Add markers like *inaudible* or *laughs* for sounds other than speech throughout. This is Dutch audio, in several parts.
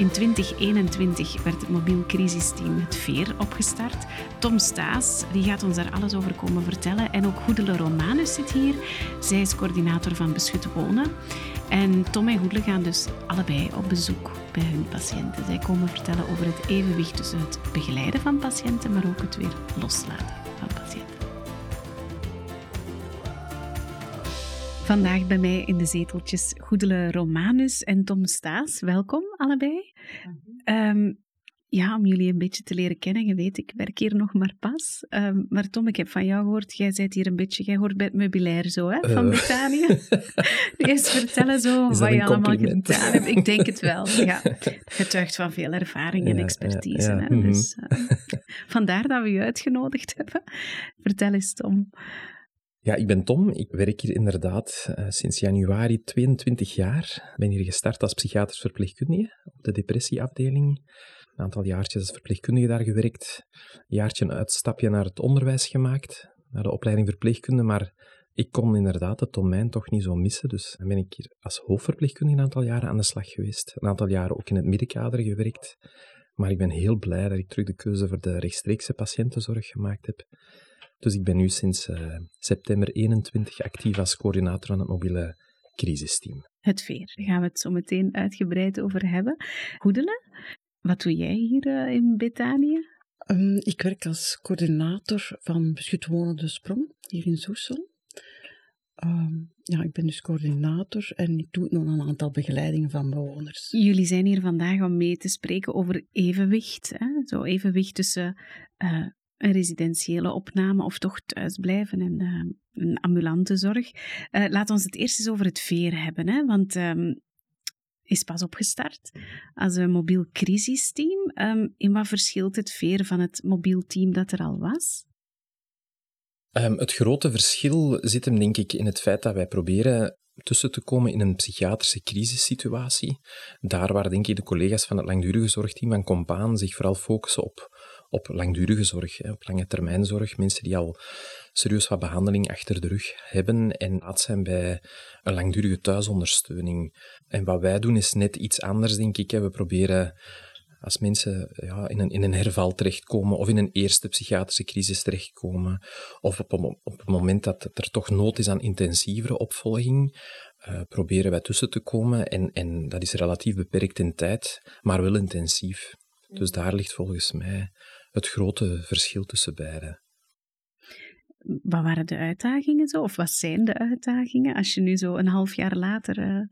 In 2021 werd het mobiel crisisteam Het Veer opgestart. Tom Staes die gaat ons daar alles over komen vertellen. En ook Goedele Romanus zit hier. Zij is coördinator van Beschut Wonen. En Tom en Goedele gaan dus allebei op bezoek bij hun patiënten. Zij komen vertellen over het evenwicht tussen het begeleiden van patiënten, maar ook het weer loslaten van patiënten. Vandaag bij mij in de zeteltjes Goedele Romanus en Tom Staes. Welkom allebei. Um, ja, om jullie een beetje te leren kennen. Je weet, ik werk hier nog maar pas. Um, maar Tom, ik heb van jou gehoord, jij bent hier een beetje, jij hoort bij het meubilair zo, hè, van uh. Brittannië. Eerst *laughs* vertellen zo wat je allemaal gedaan hebt. Ik denk het wel, *laughs* ja. Getuigt van veel ervaring en expertise. Ja, ja, Hè? Mm -hmm. Dus uh, *laughs* vandaar dat we je uitgenodigd hebben. Vertel eens, Tom. Ja, ik ben Tom. Ik werk hier inderdaad uh, sinds januari 22 jaar. Ik ben hier gestart als psychiatrisch verpleegkundige op de depressieafdeling. Een aantal jaartjes als verpleegkundige daar gewerkt. Een jaartje een uitstapje naar het onderwijs gemaakt, naar de opleiding verpleegkunde. Maar ik kon inderdaad het domein toch niet zo missen. Dus dan ben ik hier als hoofdverpleegkundige een aantal jaren aan de slag geweest. Een aantal jaren ook in het middenkader gewerkt. Maar ik ben heel blij dat ik terug de keuze voor de rechtstreekse patiëntenzorg gemaakt heb. Dus ik ben nu sinds uh, september 21 actief als coördinator van het mobiele crisisteam. Het veer, daar gaan we het zo meteen uitgebreid over hebben. Goedele, wat doe jij hier uh, in Betanië? Um, ik werk als coördinator van Beschut Wonen de Sprong, hier in Soersel. Um, ja, ik ben dus coördinator en ik doe nog een aantal begeleidingen van bewoners. Jullie zijn hier vandaag om mee te spreken over evenwicht. Hè? Zo evenwicht tussen uh, een residentiële opname of toch thuisblijven en uh, een ambulante zorg. Uh, laat ons het eerst eens over het veer hebben, hè? want um, is pas opgestart als een mobiel crisisteam. Um, in wat verschilt het veer van het mobiel team dat er al was? Um, het grote verschil zit hem denk ik in het feit dat wij proberen tussen te komen in een psychiatrische crisissituatie. Daar waar denk ik de collega's van het langdurige zorgteam van Compaan zich vooral focussen op op langdurige zorg, op lange termijnzorg. Mensen die al serieus wat behandeling achter de rug hebben en laat zijn bij een langdurige thuisondersteuning. En wat wij doen is net iets anders, denk ik. We proberen als mensen ja, in, een, in een herval terechtkomen of in een eerste psychiatrische crisis terechtkomen, of op op een moment dat er toch nood is aan intensievere opvolging, uh, proberen wij tussen te komen. En, en dat is relatief beperkt in tijd, maar wel intensief. Dus daar ligt volgens mij het grote verschil tussen beide. Wat waren de uitdagingen zo? Of wat zijn de uitdagingen als je nu zo een half jaar later uh,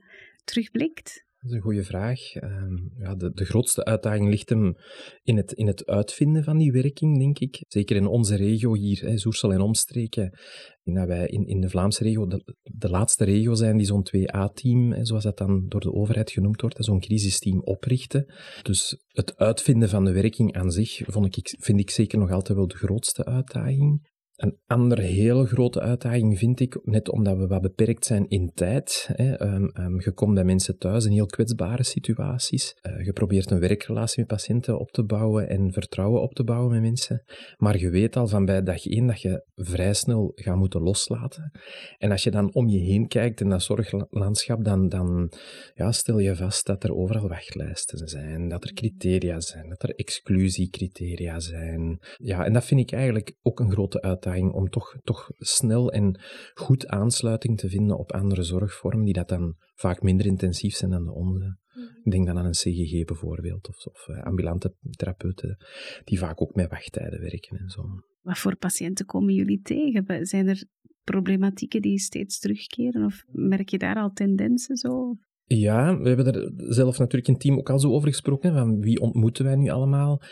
terugblikt? Dat is een goede vraag. Ehm, ja, de, de, grootste uitdaging ligt hem in het, in het uitvinden van die werking, denk ik. Zeker in onze regio hier, hè, en omstreken. Dat wij in, in de Vlaamse regio de, de laatste regio zijn die zo'n 2A-team, zoals dat dan door de overheid genoemd wordt, zo'n crisisteam oprichten. Dus het uitvinden van de werking aan zich vond ik, vind ik zeker nog altijd wel de grootste uitdaging. Een andere hele grote uitdaging vind ik, net omdat we wat beperkt zijn in tijd. Hè, um, um, je komt bij mensen thuis in heel kwetsbare situaties. Uh, je probeert een werkrelatie met patiënten op te bouwen en vertrouwen op te bouwen met mensen. Maar je weet al van bij dag één dat je vrij snel gaat moeten loslaten. En als je dan om je heen kijkt in dat zorglandschap, dan, dan ja, stel je vast dat er overal wachtlijsten zijn, dat er criteria zijn, dat er exclusiecriteria zijn. Ja, en dat vind ik eigenlijk ook een grote uitdaging om toch, toch snel en goed aansluiting te vinden op andere zorgvormen, die dat dan vaak minder intensief zijn dan de onze. Mhm. Ik denk dan aan een CGG bijvoorbeeld, of, of uh, ambulante therapeuten, die vaak ook met wachttijden werken en zo. Wat voor patiënten komen jullie tegen? Zijn er problematieken die steeds terugkeren, of merk je daar al tendensen zo? Ja, we hebben er zelf natuurlijk in team ook al zo over gesproken, van wie ontmoeten wij nu allemaal.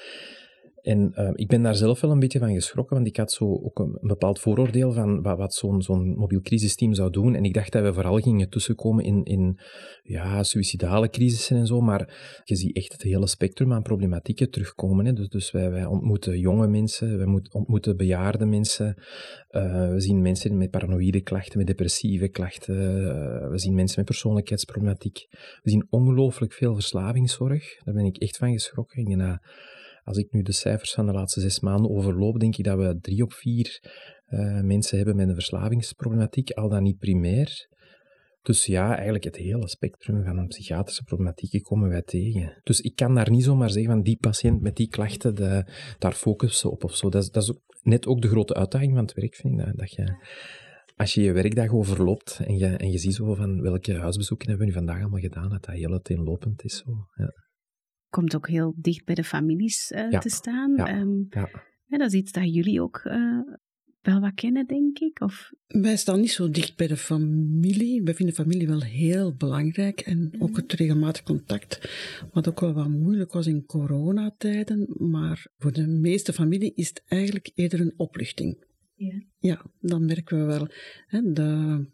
En uh, ik ben daar zelf wel een beetje van geschrokken, want ik had zo ook een, bepaald vooroordeel van wat, wat zo'n mobiel crisisteam zou doen. En ik dacht dat we vooral gingen tussenkomen in, in ja, crisissen en zo, maar je ziet echt het hele spectrum aan problematieken terugkomen. Hè. Dus, dus wij, wij ontmoeten jonge mensen, wij ontmoeten bejaarde mensen, uh, we zien mensen met paranoïde klachten, met depressieve klachten, uh, we zien mensen met persoonlijkheidsproblematiek. We zien ongelooflijk veel verslavingszorg, daar ben ik echt van geschrokken. Ik denk als ik nu de cijfers van de laatste zes maanden overloop, denk ik dat we drie op vier uh, mensen hebben met een verslavingsproblematiek, al dan niet primair. Dus ja, eigenlijk het hele spectrum van psychiatrische problematieken komen wij tegen. Dus ik kan daar niet zomaar zeggen van die patiënt met die klachten, de, daar focussen op of zo. Dat is, dat is ook, net ook de grote uitdaging van het werk, vind ik. Dat, dat je, als je je werkdag overloopt en je, en je ziet zo van welke huisbezoeken hebben we nu vandaag allemaal gedaan, dat dat heel uiteenlopend is. Zo. Ja. Komt ook heel dicht bij de families uh, Ja. te staan. Ja. Ehm, Ja. ja, dat is iets dat jullie ook eh, wel wat kennen, denk ik. Of, Wij staan niet zo dicht bij de familie. Wij vinden familie wel heel belangrijk en ook het regelmatig contact. Wat ook wel wat moeilijk was in coronatijden. Maar voor de meeste familie is het eigenlijk eerder een opluchting. Ja. Ja, dan merken we wel. Hè, de,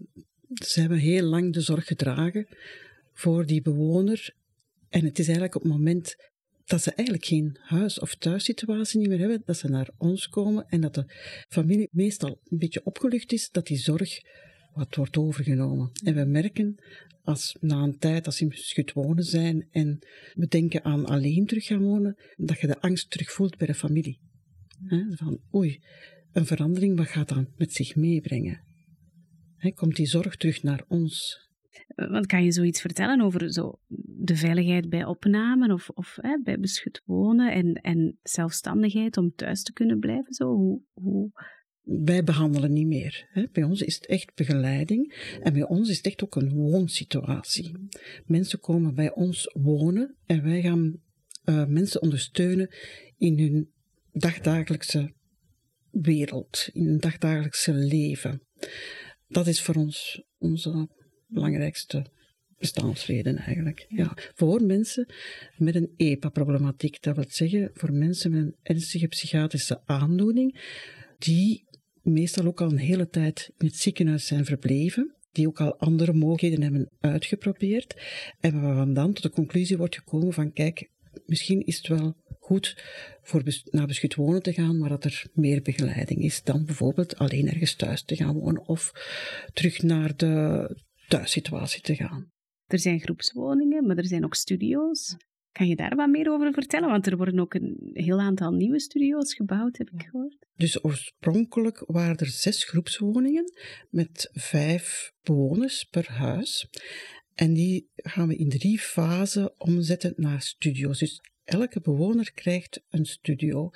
ze hebben heel lang de zorg gedragen voor die bewoner. En het is eigenlijk op het moment dat ze eigenlijk geen huis- of thuissituatie meer hebben, dat ze naar ons komen en dat de familie meestal een beetje opgelucht is dat die zorg wat wordt overgenomen. En we merken als na een tijd, als ze beschut wonen zijn en we denken aan alleen terug gaan wonen, dat je de angst terug voelt bij de familie. Van oei, een verandering, wat gaat dat met zich meebrengen? Komt die zorg terug naar ons? Want kan je zoiets vertellen over zo de veiligheid bij opnamen of, of hè, bij beschut wonen en, en zelfstandigheid om thuis te kunnen blijven? Zo? Hoe, hoe... Wij behandelen niet meer. Hè. Bij ons is het echt begeleiding en bij ons is het echt ook een woonsituatie. Mensen komen bij ons wonen en wij gaan eh, mensen ondersteunen in hun dagdagelijkse wereld, in hun dagdagelijkse leven. Dat is voor ons onze belangrijkste bestaansreden eigenlijk. Ja, voor mensen met een EPA-problematiek, dat wil zeggen voor mensen met een ernstige psychiatrische aandoening, die meestal ook al een hele tijd in het ziekenhuis zijn verbleven, die ook al andere mogelijkheden hebben uitgeprobeerd, en waarvan dan tot de conclusie wordt gekomen van kijk, misschien is het wel goed voor bes- naar beschut wonen te gaan, maar dat er meer begeleiding is dan bijvoorbeeld alleen ergens thuis te gaan wonen of terug naar de thuissituatie te gaan. Er zijn groepswoningen, maar er zijn ook studio's. Kan je daar wat meer over vertellen? Want er worden ook een heel aantal nieuwe studio's gebouwd, heb ik gehoord. Dus oorspronkelijk waren er zes groepswoningen met vijf bewoners per huis. En die gaan we in drie fasen omzetten naar studio's. Dus elke bewoner krijgt een studio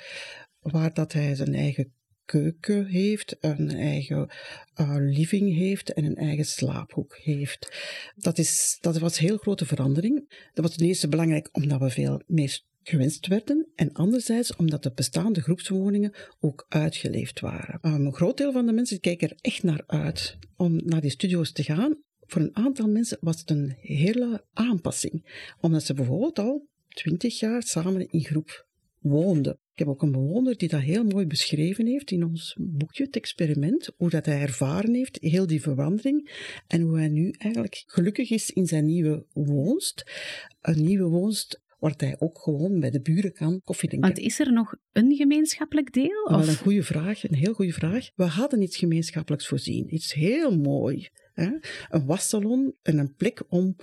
waar dat hij zijn eigen keuken heeft, een eigen eh, living heeft en een eigen slaaphoek heeft. Dat, is, dat was een heel grote verandering. Dat was ten eerste belangrijk omdat we veel meer gewenst werden en anderzijds omdat de bestaande groepswoningen ook uitgeleefd waren. Um, een groot deel van de mensen kijken er echt naar uit om naar die studio's te gaan. Voor een aantal mensen was het een hele aanpassing, omdat ze bijvoorbeeld al twintig jaar samen in groep woonden. Ik heb ook een bewoner die dat heel mooi beschreven heeft in ons boekje, het experiment, hoe dat hij ervaren heeft, heel die verandering, en hoe hij nu eigenlijk gelukkig is in zijn nieuwe woonst. Een nieuwe woonst waar hij ook gewoon bij de buren kan koffie drinken. Want is er nog een gemeenschappelijk deel? Wel Of? een goede vraag, een heel goede vraag. We hadden iets gemeenschappelijks voorzien. Iets heel mooi. Hè? Een wassalon en een plek om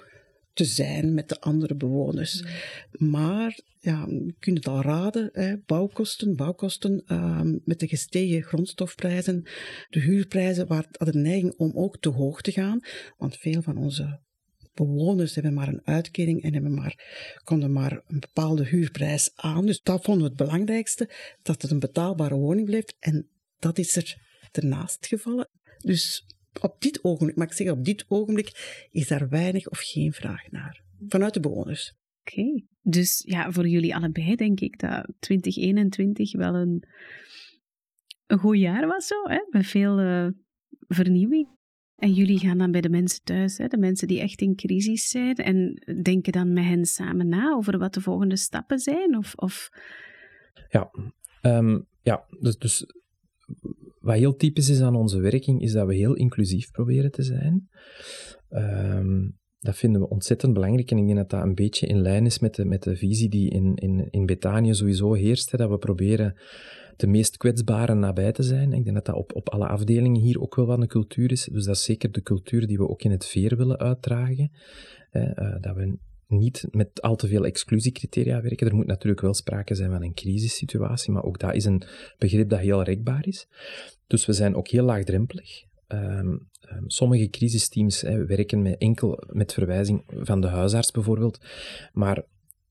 te zijn met de andere bewoners. Maar, ja, je kunt het al raden, hè? bouwkosten, bouwkosten ehm, met de gestegen grondstofprijzen, de huurprijzen waar hadden de neiging om ook te hoog te gaan. Want veel van onze bewoners hebben maar een uitkering en hebben maar, konden maar een bepaalde huurprijs aan. Dus dat vonden we het belangrijkste, dat het een betaalbare woning blijft. En dat is er ernaast gevallen. Dus op dit ogenblik, maar ik zeg op dit ogenblik, is daar weinig of geen vraag naar. Vanuit de bewoners. Oké. Dus ja, voor jullie allebei denk ik dat 2021 wel een, een goed jaar was zo, hè? met veel eh, vernieuwing. En jullie gaan dan bij de mensen thuis, hè? de mensen die echt in crisis zijn, en denken dan met hen samen na over wat de volgende stappen zijn? Of, of... Ja, ehm, ja dus, dus wat heel typisch is aan onze werking, is dat we heel inclusief proberen te zijn. Ehm, dat vinden we ontzettend belangrijk en ik denk dat dat een beetje in lijn is met de, met de visie die in, in, in Betanië sowieso heerst, dat we proberen de meest kwetsbaren nabij te zijn. Ik denk dat dat op, op alle afdelingen hier ook wel wat een cultuur is. Dus dat is zeker de cultuur die we ook in het veer willen uitdragen. Eh, dat we niet met al te veel exclusiecriteria werken. Er moet natuurlijk wel sprake zijn van een crisissituatie, maar ook dat is een begrip dat heel rekbaar is. Dus we zijn ook heel laagdrempelig. ehm, ehm, sommige crisisteams hè, werken met enkel met verwijzing van de huisarts bijvoorbeeld. Maar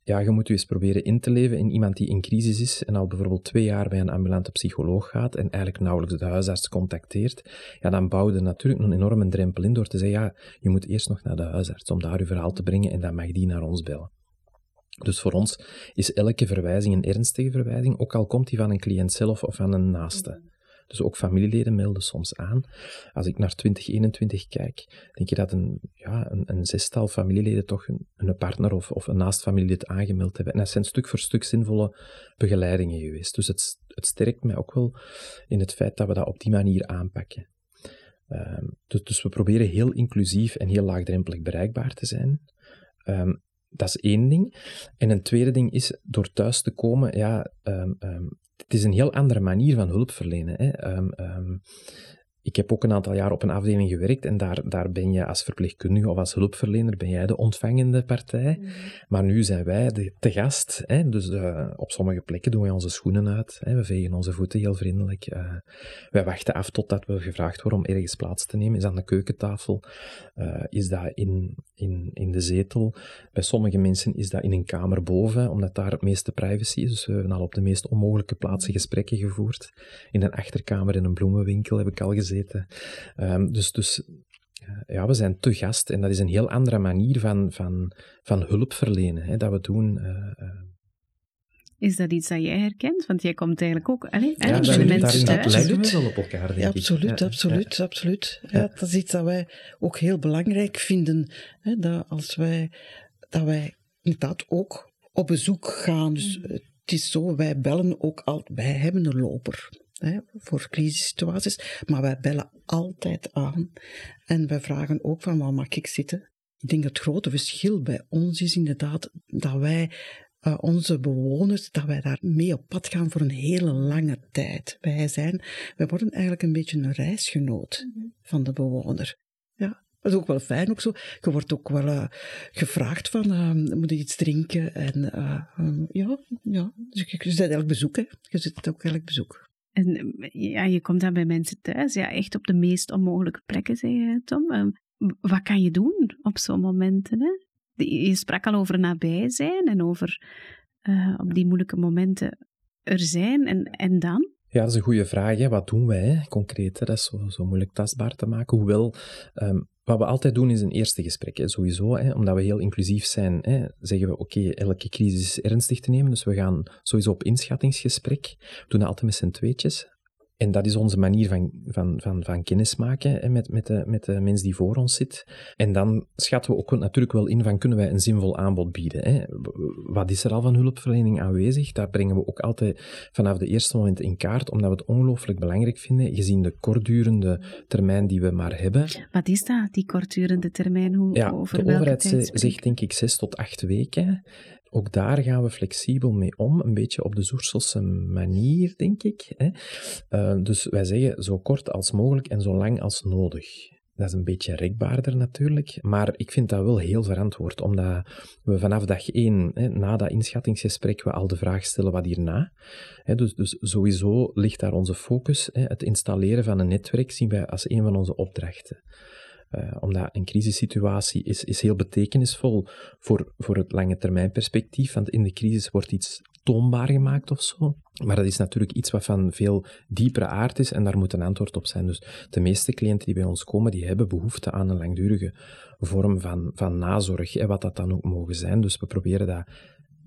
ja, je moet je eens proberen in te leven in iemand die in crisis is en al bijvoorbeeld twee jaar bij een ambulante psycholoog gaat en eigenlijk nauwelijks de huisarts contacteert, ja, dan bouw je natuurlijk een enorme drempel in door te zeggen, ja, je moet eerst nog naar de huisarts om daar je verhaal te brengen en dan mag die naar ons bellen. Dus voor ons is elke verwijzing een ernstige verwijzing, ook al komt die van een cliënt zelf of van een naaste. Dus ook familieleden melden soms aan. Als ik naar 2021 kijk, denk je dat een, ja, een, een zestal familieleden toch een, een partner of, of een naast familielid aangemeld hebben. En dat zijn stuk voor stuk zinvolle begeleidingen geweest. Dus het, het sterkt mij ook wel in het feit dat we dat op die manier aanpakken. Um, dus, dus, we proberen heel inclusief en heel laagdrempelig bereikbaar te zijn. Um, dat is één ding. En een tweede ding is, door thuis te komen, ja, um, um, het is een heel andere manier van hulp verlenen. Hè. Um, ik heb ook een aantal jaar op een afdeling gewerkt en daar, daar ben je als verpleegkundige of als hulpverlener ben jij de ontvangende partij. Mm. Maar nu zijn wij de, te gast. Hè? Dus uh, op sommige plekken doen wij onze schoenen uit. Hè? We vegen onze voeten heel vriendelijk. Uh, wij wachten af totdat we gevraagd worden om ergens plaats te nemen. Is aan de keukentafel? Uh, is dat in, in, in de zetel? Bij sommige mensen is dat in een kamer boven, omdat daar het meeste privacy is. Dus we hebben al op de meest onmogelijke plaatsen gesprekken gevoerd. In een achterkamer in een bloemenwinkel heb ik al Um, dus, dus ja, we zijn te gast en dat is een heel andere manier van, van, van hulp verlenen hè, dat we doen. Uh, is dat iets dat jij herkent? Want jij komt eigenlijk ook allee, ja, de mensen thuis. lijken we wel op elkaar, denk ja, absoluut, ik. absoluut, ja. absoluut. Ja, Dat is iets dat wij ook heel belangrijk vinden. Hè, dat als wij, dat wij inderdaad ook op bezoek gaan. Dus mm. het is zo, wij bellen ook al, wij hebben een loper hè, voor crisissituaties. Maar wij bellen altijd aan. En wij vragen ook van, waar mag ik zitten? Ik denk dat het grote verschil bij ons is inderdaad dat wij uh, onze bewoners, dat wij daar mee op pad gaan voor een hele lange tijd. Wij zijn, wij worden eigenlijk een beetje een reisgenoot mhm. van de bewoner. Ja, dat is ook wel fijn ook zo. Je wordt ook wel uh, gevraagd van, uh, moet je iets drinken? En um, ja, ja, dus je, je zit eigenlijk bezoek, hè. Je zit ook eigenlijk bezoek. En ja, je komt dan bij mensen thuis, ja, echt op de meest onmogelijke plekken, zeg je, Tom. Ehm, wat kan je doen op zo'n momenten? Hè? Je sprak al over nabij zijn en over uh, op die moeilijke momenten er zijn. En, en dan? Ja, dat is een goede vraag. Hè. Wat doen wij concreet? Hè? Dat is zo, zo, moeilijk tastbaar te maken. Hoewel, um, wat we altijd doen is een eerste gesprek, sowieso. Hè, omdat we heel inclusief zijn, hè, zeggen we, oké, elke crisis is ernstig te nemen, dus we gaan sowieso op inschattingsgesprek. We doen dat altijd met z'n tweetjes. En dat is onze manier van, van, van, van kennis maken hè, met, met, de, met de mens die voor ons zit. En dan schatten we ook natuurlijk wel in van kunnen wij een zinvol aanbod bieden. Hè? Wat is er al van hulpverlening aanwezig? Dat brengen we ook altijd vanaf de eerste moment in kaart, omdat we het ongelooflijk belangrijk vinden, gezien de kortdurende termijn die we maar hebben. Wat is dat, die kortdurende termijn? Hoe, ja, over de overheid zegt denk ik zes tot acht weken. Ook daar gaan we flexibel mee om, een beetje op de Zoerselse manier, denk ik. Hè. Uh, dus wij zeggen zo kort als mogelijk en zo lang als nodig. Dat is een beetje rekbaarder natuurlijk, maar ik vind dat wel heel verantwoord, omdat we vanaf dag één, hè, na dat inschattingsgesprek, we al de vraag stellen wat hierna. Hè, dus, dus sowieso ligt daar onze focus. Hè, het installeren van een netwerk zien wij als een van onze opdrachten. Uh, omdat een crisissituatie is, is heel betekenisvol voor, voor het lange termijn perspectief, want in de crisis wordt iets toonbaar gemaakt of zo. Maar dat is natuurlijk iets wat van veel diepere aard is en daar moet een antwoord op zijn. Dus de meeste cliënten die bij ons komen, die hebben behoefte aan een langdurige vorm van, van nazorg, hè, wat dat dan ook mogen zijn. Dus we proberen dat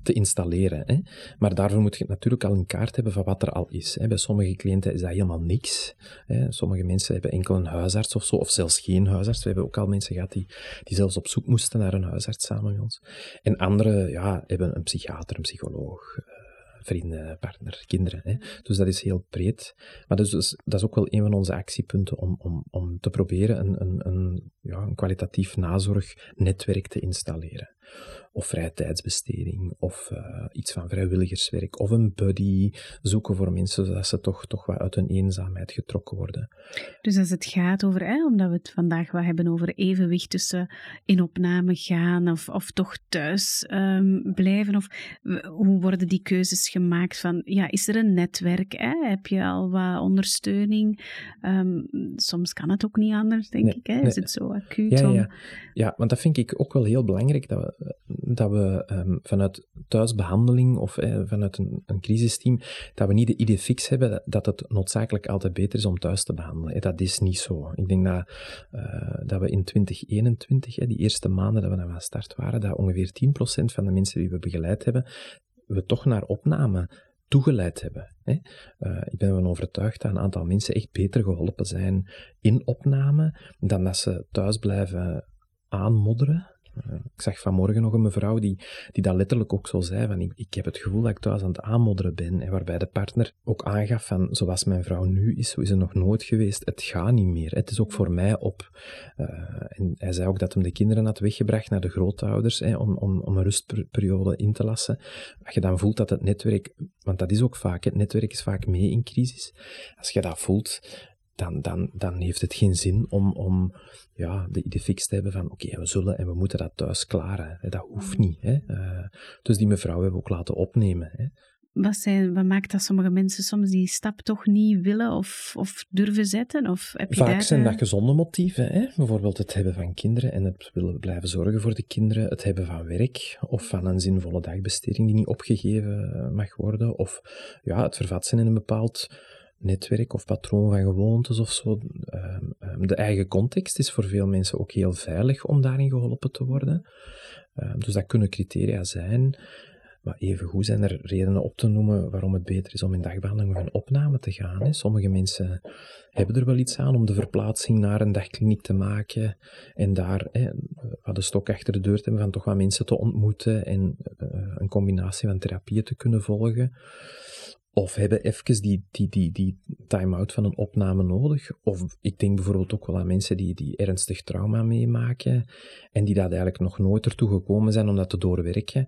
te installeren. Hè. Maar daarvoor moet je natuurlijk al een kaart hebben van wat er al is. Hè. Bij sommige cliënten is dat helemaal niks. Hè. Sommige mensen hebben enkel een huisarts of zo, of zelfs geen huisarts. We hebben ook al mensen gehad die, die zelfs op zoek moesten naar een huisarts samen met ons. En anderen ja, hebben een psychiater, een psycholoog, eh, vrienden, partner, kinderen. Hè. Dus dat is heel breed. Maar is, dus, dat is ook wel een van onze actiepunten om, om, om te proberen een, een, een, ja, een kwalitatief nazorgnetwerk te installeren. Of vrije tijdsbesteding, of uh, iets van vrijwilligerswerk, of een buddy zoeken voor mensen, zodat ze toch, toch wat uit hun eenzaamheid getrokken worden. Dus als het gaat over, hè, omdat we het vandaag wat hebben over evenwicht tussen in opname gaan of, of toch thuis um, blijven, of hoe worden die keuzes gemaakt van, ja, is er een netwerk, hè? heb je al wat ondersteuning? Um, soms kan het ook niet anders, denk ik, hè? is het zo acuut? Ja, ja. ja, want dat vind ik ook wel heel belangrijk, dat we, dat we um, vanuit thuisbehandeling of eh, vanuit een, een crisisteam, dat we niet de idee fix hebben dat het noodzakelijk altijd beter is om thuis te behandelen. Dat is niet zo. Ik denk dat, uh, dat we in 2021, die eerste maanden dat we aan start waren, dat ongeveer 10% van de mensen die we begeleid hebben, we toch naar opname toegeleid hebben. Hè. Ik ben ervan overtuigd dat een aantal mensen echt beter geholpen zijn in opname dan dat ze thuis blijven aanmodderen eh, ik zag vanmorgen nog een mevrouw die, die dat letterlijk ook zo zei, van ik, ik heb het gevoel dat ik thuis aan het aanmodderen ben, en waarbij de partner ook aangaf van, zoals mijn vrouw nu is, zo is ze nog nooit geweest, het gaat niet meer, het is ook voor mij op. Uh, en hij zei ook dat hem de kinderen had weggebracht naar de grootouders, hè, om, om, om een rustperiode in te lassen. Als je dan voelt dat het netwerk, want dat is ook vaak, het netwerk is vaak mee in crisis, als je dat voelt, dan, dan, dan heeft het geen zin om, om ja, de idee fix te hebben van oké, we zullen en we moeten dat thuis klaren. Dat hoeft niet. Hè. Uh, dus die mevrouw hebben we ook laten opnemen. Hè. Wat, zijn, wat maakt dat sommige mensen soms die stap toch niet willen of, of durven zetten? Of heb je Vaak daar, zijn dat uh... gezonde motieven. Hè? Bijvoorbeeld het hebben van kinderen en het willen blijven zorgen voor de kinderen. Het hebben van werk of van een zinvolle dagbesteding die niet opgegeven mag worden. Of ja, het vervat zijn in een bepaald netwerk of patroon van gewoontes of zo. Ehm, ehm, de eigen context is voor veel mensen ook heel veilig om daarin geholpen te worden. Ehm, dus dat kunnen criteria zijn. Maar evengoed zijn er redenen op te noemen waarom het beter is om in dagbehandeling of in opname te gaan. Sommige mensen hebben er wel iets aan om de verplaatsing naar een dagkliniek te maken en daar hè, wat de stok achter de deur te hebben van toch wat mensen te ontmoeten en uh, een combinatie van therapieën te kunnen volgen. Of hebben even die, die, die, die time-out van een opname nodig. Of ik denk bijvoorbeeld ook wel aan mensen die, die ernstig trauma meemaken en die dat eigenlijk nog nooit ertoe gekomen zijn om dat te doorwerken.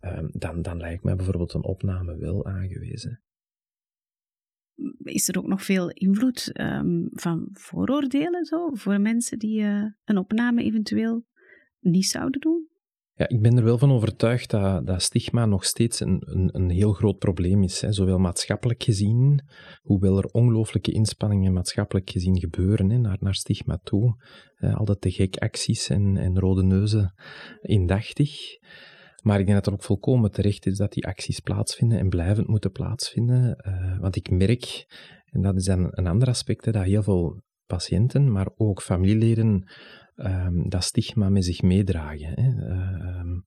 Um, dan, dan lijkt mij bijvoorbeeld een opname wel aangewezen. Is er ook nog veel invloed um, van vooroordelen zo, voor mensen die uh, een opname eventueel niet zouden doen? Ja, ik ben er wel van overtuigd dat, dat stigma nog steeds een, een, een heel groot probleem is. Hè. Zowel maatschappelijk gezien, hoewel er ongelooflijke inspanningen maatschappelijk gezien gebeuren hè, naar, naar stigma toe. Altijd de gekacties en, en rode neuzen indachtig. Maar ik denk dat er ook volkomen terecht is dat die acties plaatsvinden en blijvend moeten plaatsvinden. Uh, want ik merk, en dat is dan een ander aspect, dat heel veel patiënten, maar ook familieleden um, dat stigma met zich meedragen. Hè. Uh,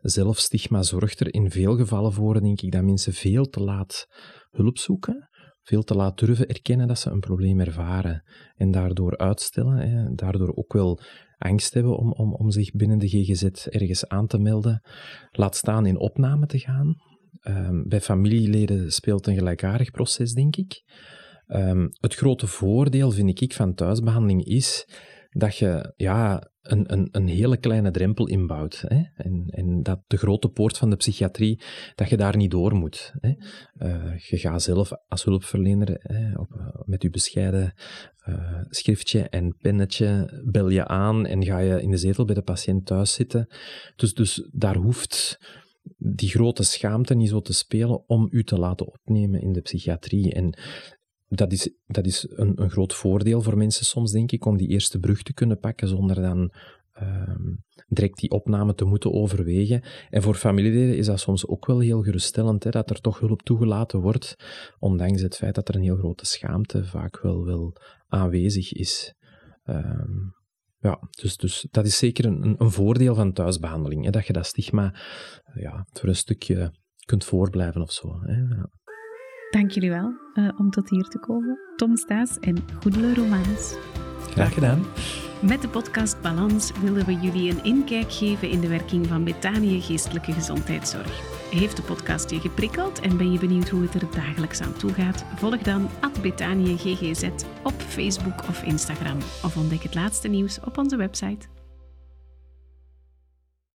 zelfstigma zorgt er in veel gevallen voor, denk ik, dat mensen veel te laat hulp zoeken, veel te laat durven erkennen dat ze een probleem ervaren en daardoor uitstellen, hè, daardoor ook wel angst hebben om, om, om zich binnen de GGZ ergens aan te melden, laat staan in opname te gaan. Um, bij familieleden speelt een gelijkaardig proces, denk ik. Um, het grote voordeel, vind ik, van thuisbehandeling is dat je ja, een, een, een hele kleine drempel inbouwt. Hè? En, en dat de grote poort van de psychiatrie, dat je daar niet door moet. Hè? Uh, je gaat zelf als hulpverlener hè, op, met je bescheiden uh, schriftje en pennetje bel je aan en ga je in de zetel bij de patiënt thuis zitten. Dus, dus daar hoeft die grote schaamte niet zo te spelen om u te laten opnemen in de psychiatrie. En dat is, dat is een, een, groot voordeel voor mensen soms, denk ik, om die eerste brug te kunnen pakken zonder dan um, direct die opname te moeten overwegen. En voor familieleden is dat soms ook wel heel geruststellend, hè, dat er toch hulp toegelaten wordt, ondanks het feit dat er een heel grote schaamte vaak wel, wel aanwezig is. Um, ja, dus, dus dat is zeker een, een voordeel van thuisbehandeling, hè, dat je dat stigma ja, voor een stukje kunt voorblijven of zo. Hè, ja. Dank jullie wel uh, om tot hier te komen. Tom Staes en Goedele Romanus. Graag gedaan. Met de podcast Balans willen we jullie een inkijk geven in de werking van Betanië Geestelijke Gezondheidszorg. Heeft de podcast je geprikkeld en ben je benieuwd hoe het er dagelijks aan toe gaat? Volg dan Betanië GGZ op Facebook of Instagram of ontdek het laatste nieuws op onze website.